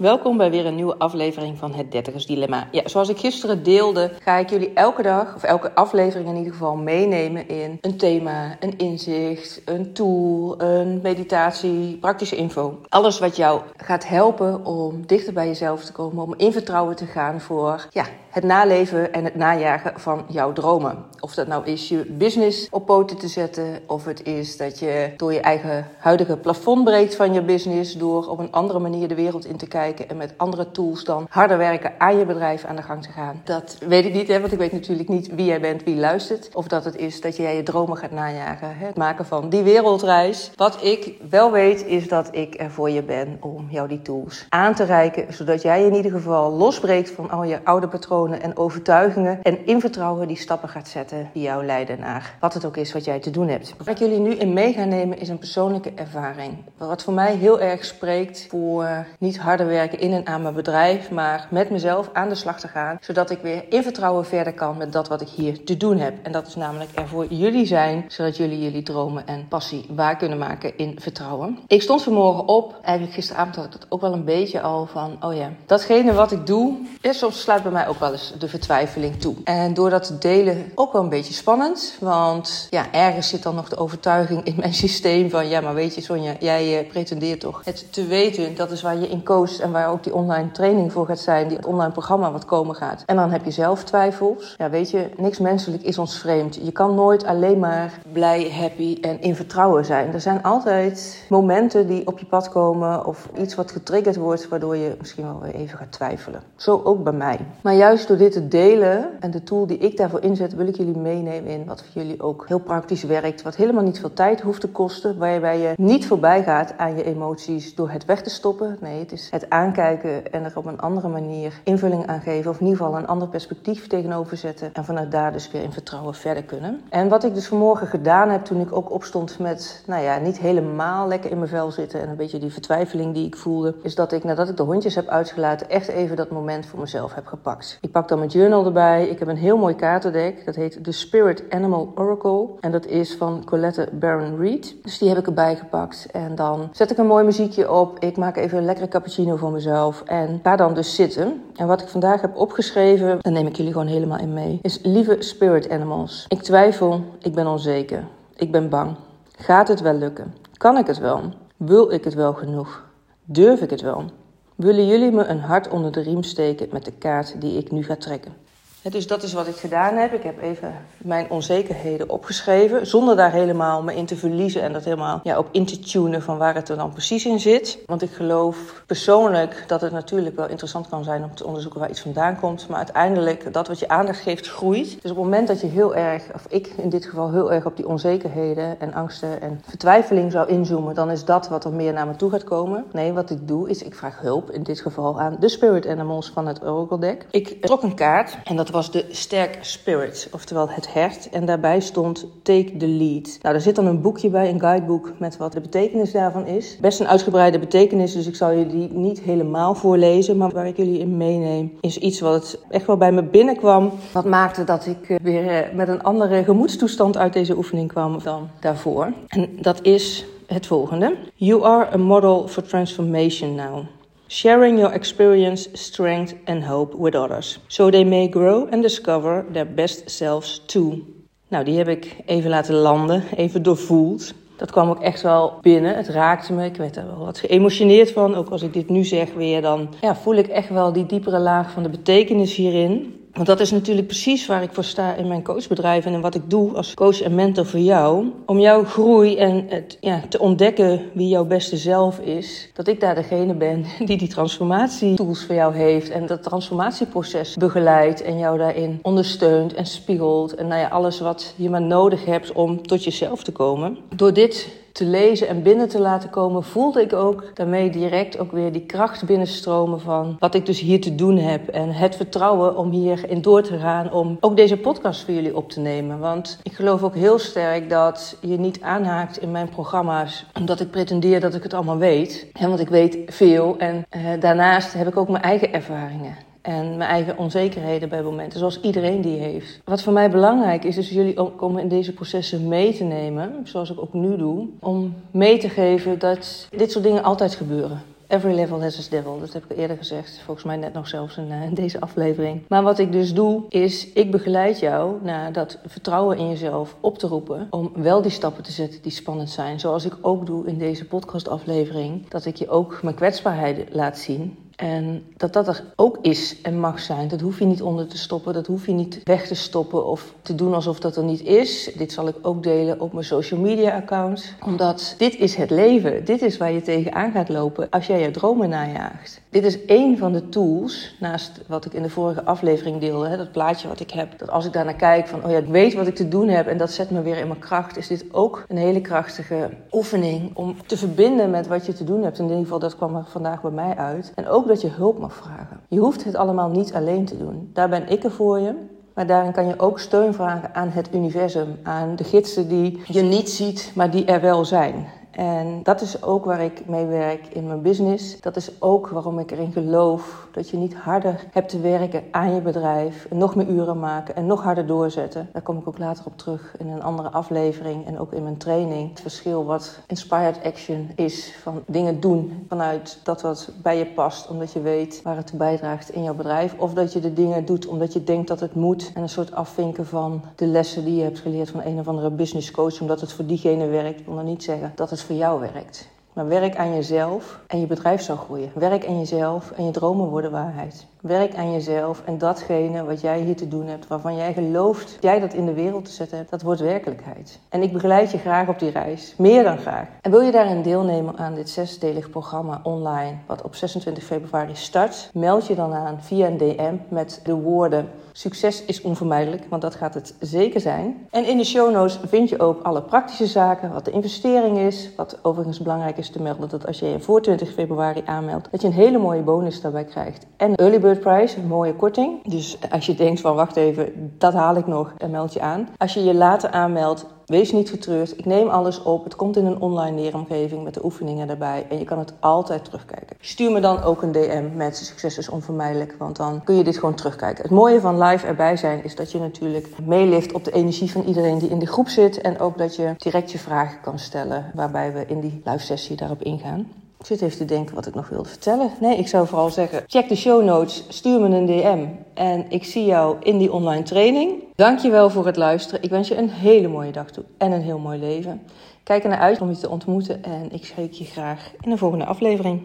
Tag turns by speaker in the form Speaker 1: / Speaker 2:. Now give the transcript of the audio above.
Speaker 1: Welkom bij weer een nieuwe aflevering van het Dertigers Dilemma. Ja, zoals ik gisteren deelde, ga ik jullie elke dag, of elke aflevering in ieder geval, meenemen in een thema, een inzicht, een tool, een meditatie, praktische info. Alles wat jou gaat helpen om dichter bij jezelf te komen, om in vertrouwen te gaan voor ja, het naleven en het najagen van jouw dromen. Of dat nou is je business op poten te zetten, of het is dat je door je eigen huidige plafond breekt van je business, door op een andere manier de wereld in te kijken en met andere tools dan harder werken aan je bedrijf aan de gang te gaan. Dat weet ik niet, hè, want ik weet natuurlijk niet wie jij bent, wie luistert. Of dat het is dat jij je dromen gaat najagen, hè, het maken van die wereldreis. Wat ik wel weet, is dat ik er voor je ben om jou die tools aan te reiken, zodat jij in ieder geval losbreekt van al je oude patronen en overtuigingen en in vertrouwen die stappen gaat zetten die jou leiden naar wat het ook is wat jij te doen hebt. Wat ik jullie nu in mee ga nemen is een persoonlijke ervaring. Wat voor mij heel erg spreekt voor niet harder werken in en aan mijn bedrijf, maar met mezelf aan de slag te gaan, zodat ik weer in vertrouwen verder kan met dat wat ik hier te doen heb. En dat is namelijk er voor jullie zijn, zodat jullie jullie dromen en passie waar kunnen maken in vertrouwen. Ik stond vanmorgen op, eigenlijk gisteravond had ik dat ook wel een beetje al van, oh ja, datgene wat ik doe, is soms sluit bij mij ook wel de vertwijfeling toe. En door dat te delen ook wel een beetje spannend. Want ja, ergens zit dan nog de overtuiging in mijn systeem van... ja, maar weet je Sonja, jij uh, pretendeert toch het te weten. Dat is waar je in coacht waar ook die online training voor gaat zijn. Die online programma wat komen gaat. En dan heb je zelf twijfels. Ja, weet je, niks menselijk is ons vreemd. Je kan nooit alleen maar blij, happy en in vertrouwen zijn. Er zijn altijd momenten die op je pad komen... of iets wat getriggerd wordt... waardoor je misschien wel weer even gaat twijfelen. Zo ook bij mij. Maar juist door dit te delen en de tool die ik daarvoor inzet, wil ik jullie meenemen in wat voor jullie ook heel praktisch werkt. Wat helemaal niet veel tijd hoeft te kosten. Waarbij je niet voorbij gaat aan je emoties door het weg te stoppen. Nee, het is het aankijken en er op een andere manier invulling aan geven. Of in ieder geval een ander perspectief tegenover zetten. En vanuit daar dus weer in vertrouwen verder kunnen. En wat ik dus vanmorgen gedaan heb toen ik ook opstond met, nou ja, niet helemaal lekker in mijn vel zitten. En een beetje die vertwijfeling die ik voelde. Is dat ik nadat ik de hondjes heb uitgelaten echt even dat moment voor mezelf heb gepakt. Ik pak dan mijn journal erbij. Ik heb een heel mooi kaartendek. Dat heet The Spirit Animal Oracle. En dat is van Colette Baron Reed. Dus die heb ik erbij gepakt. En dan zet ik een mooi muziekje op. Ik maak even een lekkere cappuccino voor mezelf. En ga dan dus zitten. En wat ik vandaag heb opgeschreven, dan neem ik jullie gewoon helemaal in mee. Is lieve spirit animals. Ik twijfel, ik ben onzeker. Ik ben bang. Gaat het wel lukken? Kan ik het wel? Wil ik het wel genoeg? Durf ik het wel? Willen jullie me een hart onder de riem steken met de kaart die ik nu ga trekken? Dus dat is wat ik gedaan heb. Ik heb even mijn onzekerheden opgeschreven. Zonder daar helemaal me in te verliezen en dat helemaal ja, op in te tunen van waar het er dan precies in zit. Want ik geloof persoonlijk dat het natuurlijk wel interessant kan zijn om te onderzoeken waar iets vandaan komt. Maar uiteindelijk, dat wat je aandacht geeft, groeit. Dus op het moment dat je heel erg, of ik in dit geval heel erg op die onzekerheden en angsten en vertwijfeling zou inzoomen, dan is dat wat er meer naar me toe gaat komen. Nee, wat ik doe is ik vraag hulp, in dit geval aan de Spirit Animals van het Oracle Deck. Ik trok een kaart en dat was de Sterk Spirit, oftewel het hert. En daarbij stond Take the Lead. Nou, er zit dan een boekje bij, een guidebook met wat de betekenis daarvan is. Best een uitgebreide betekenis, dus ik zal je die niet helemaal voorlezen. Maar waar ik jullie in meeneem, is iets wat echt wel bij me binnenkwam. Wat maakte dat ik eh, weer eh, met een andere gemoedstoestand uit deze oefening kwam dan daarvoor. En dat is het volgende. You are a model for transformation now sharing your experience, strength, and hope with others, so they may grow and discover their best selves too. Nou, die heb ik even laten landen, even doorvoeld. Dat kwam ook echt wel binnen. Het raakte me. Ik werd er wel wat geëmotioneerd van. Ook als ik dit nu zeg weer, dan ja, voel ik echt wel die diepere laag van de betekenis hierin. Want dat is natuurlijk precies waar ik voor sta in mijn coachbedrijf en wat ik doe als coach en mentor voor jou. Om jouw groei en het, ja, te ontdekken wie jouw beste zelf is. Dat ik daar degene ben die die transformatietools voor jou heeft en dat transformatieproces begeleidt en jou daarin ondersteunt en spiegelt. En nou ja, alles wat je maar nodig hebt om tot jezelf te komen. Door dit te lezen en binnen te laten komen, voelde ik ook daarmee direct ook weer die kracht binnenstromen van wat ik dus hier te doen heb. En het vertrouwen om hierin door te gaan, om ook deze podcast voor jullie op te nemen. Want ik geloof ook heel sterk dat je niet aanhaakt in mijn programma's omdat ik pretendeer dat ik het allemaal weet. want ik weet veel en uh, daarnaast heb ik ook mijn eigen ervaringen en mijn eigen onzekerheden bij momenten, zoals iedereen die heeft. Wat voor mij belangrijk is, is jullie om in deze processen mee te nemen, zoals ik ook nu doe, om mee te geven dat dit soort dingen altijd gebeuren. Every level has its devil. Dat heb ik eerder gezegd. Volgens mij net nog zelfs in, uh, deze aflevering. Maar wat ik dus doe, is ik begeleid jou naar dat vertrouwen in jezelf op te roepen. Om wel die stappen te zetten die spannend zijn. Zoals ik ook doe in deze podcastaflevering. Dat ik je ook mijn kwetsbaarheid laat zien. En dat dat er ook is en mag zijn. Dat hoef je niet onder te stoppen. Dat hoef je niet weg te stoppen of te doen alsof dat er niet is. Dit zal ik ook delen op mijn social media accounts. Omdat dit is het leven. Dit is waar je tegenaan gaat lopen als jij je dromen najaagt. Dit is één van de tools, naast wat ik in de vorige aflevering deelde, hè, dat plaatje wat ik heb. Dat als ik daarnaar kijk van, oh ja, ik weet wat ik te doen heb en dat zet me weer in mijn kracht. Is dit ook een hele krachtige oefening om te verbinden met wat je te doen hebt. In ieder geval, dat kwam er vandaag bij mij uit. En ook dat je hulp mag vragen. Je hoeft het allemaal niet alleen te doen. Daar ben ik er voor je. Maar daarin kan je ook steun vragen aan het universum, aan de gidsen die je niet ziet, maar die er wel zijn. En dat is ook waar ik mee werk in mijn business. Dat is ook waarom ik erin geloof dat je niet harder hebt te werken aan je bedrijf. En nog meer uren maken en nog harder doorzetten. Daar kom ik ook later op terug in een andere aflevering en ook in mijn training. Het verschil wat inspired action is van dingen doen vanuit dat wat bij je past. Omdat je weet waar het bijdraagt in jouw bedrijf. Of dat je de dingen doet omdat je denkt dat het moet. En een soort afvinken van de lessen die je hebt geleerd van een of andere business coach. Omdat het voor diegene werkt. Ik wil nog niet zeggen dat het voor jou werkt. Maar werk aan jezelf en je bedrijf zal groeien. Werk aan jezelf en je dromen worden waarheid. Werk aan jezelf en datgene wat jij hier te doen hebt, waarvan jij gelooft dat jij dat in de wereld te zetten hebt, dat wordt werkelijkheid. En ik begeleid je graag op die reis, meer dan graag. En wil je daarin deelnemen aan dit zesdelig programma online, wat op 26 februari start, meld je dan aan via een DM met de woorden Succes is onvermijdelijk, want dat gaat het zeker zijn. En in de show notes vind je ook alle praktische zaken, wat de investering is. Wat overigens belangrijk is te melden, dat als je je voor 20 februari aanmeldt, dat je een hele mooie bonus daarbij krijgt. En early bird price, een mooie korting. Dus als je denkt van wacht even, dat haal ik nog, en meld je aan. Als je je later aanmeldt, Wees niet getreurd. Ik neem alles op. Het komt in een online leeromgeving met de oefeningen daarbij. En je kan het altijd terugkijken. Stuur me dan ook een DM met succes is onvermijdelijk. Want dan kun je dit gewoon terugkijken. Het mooie van live erbij zijn is dat je natuurlijk meelift op de energie van iedereen die in de groep zit. En ook dat je direct je vragen kan stellen. Waarbij we in die live sessie daarop ingaan. Ik zit even te denken wat ik nog wilde vertellen. Nee, ik zou vooral zeggen: check de show notes, stuur me een DM en ik zie jou in die online training. Dankjewel voor het luisteren. Ik wens je een hele mooie dag toe en een heel mooi leven. Kijk er naar uit om je te ontmoeten en ik spreek je graag in de volgende aflevering.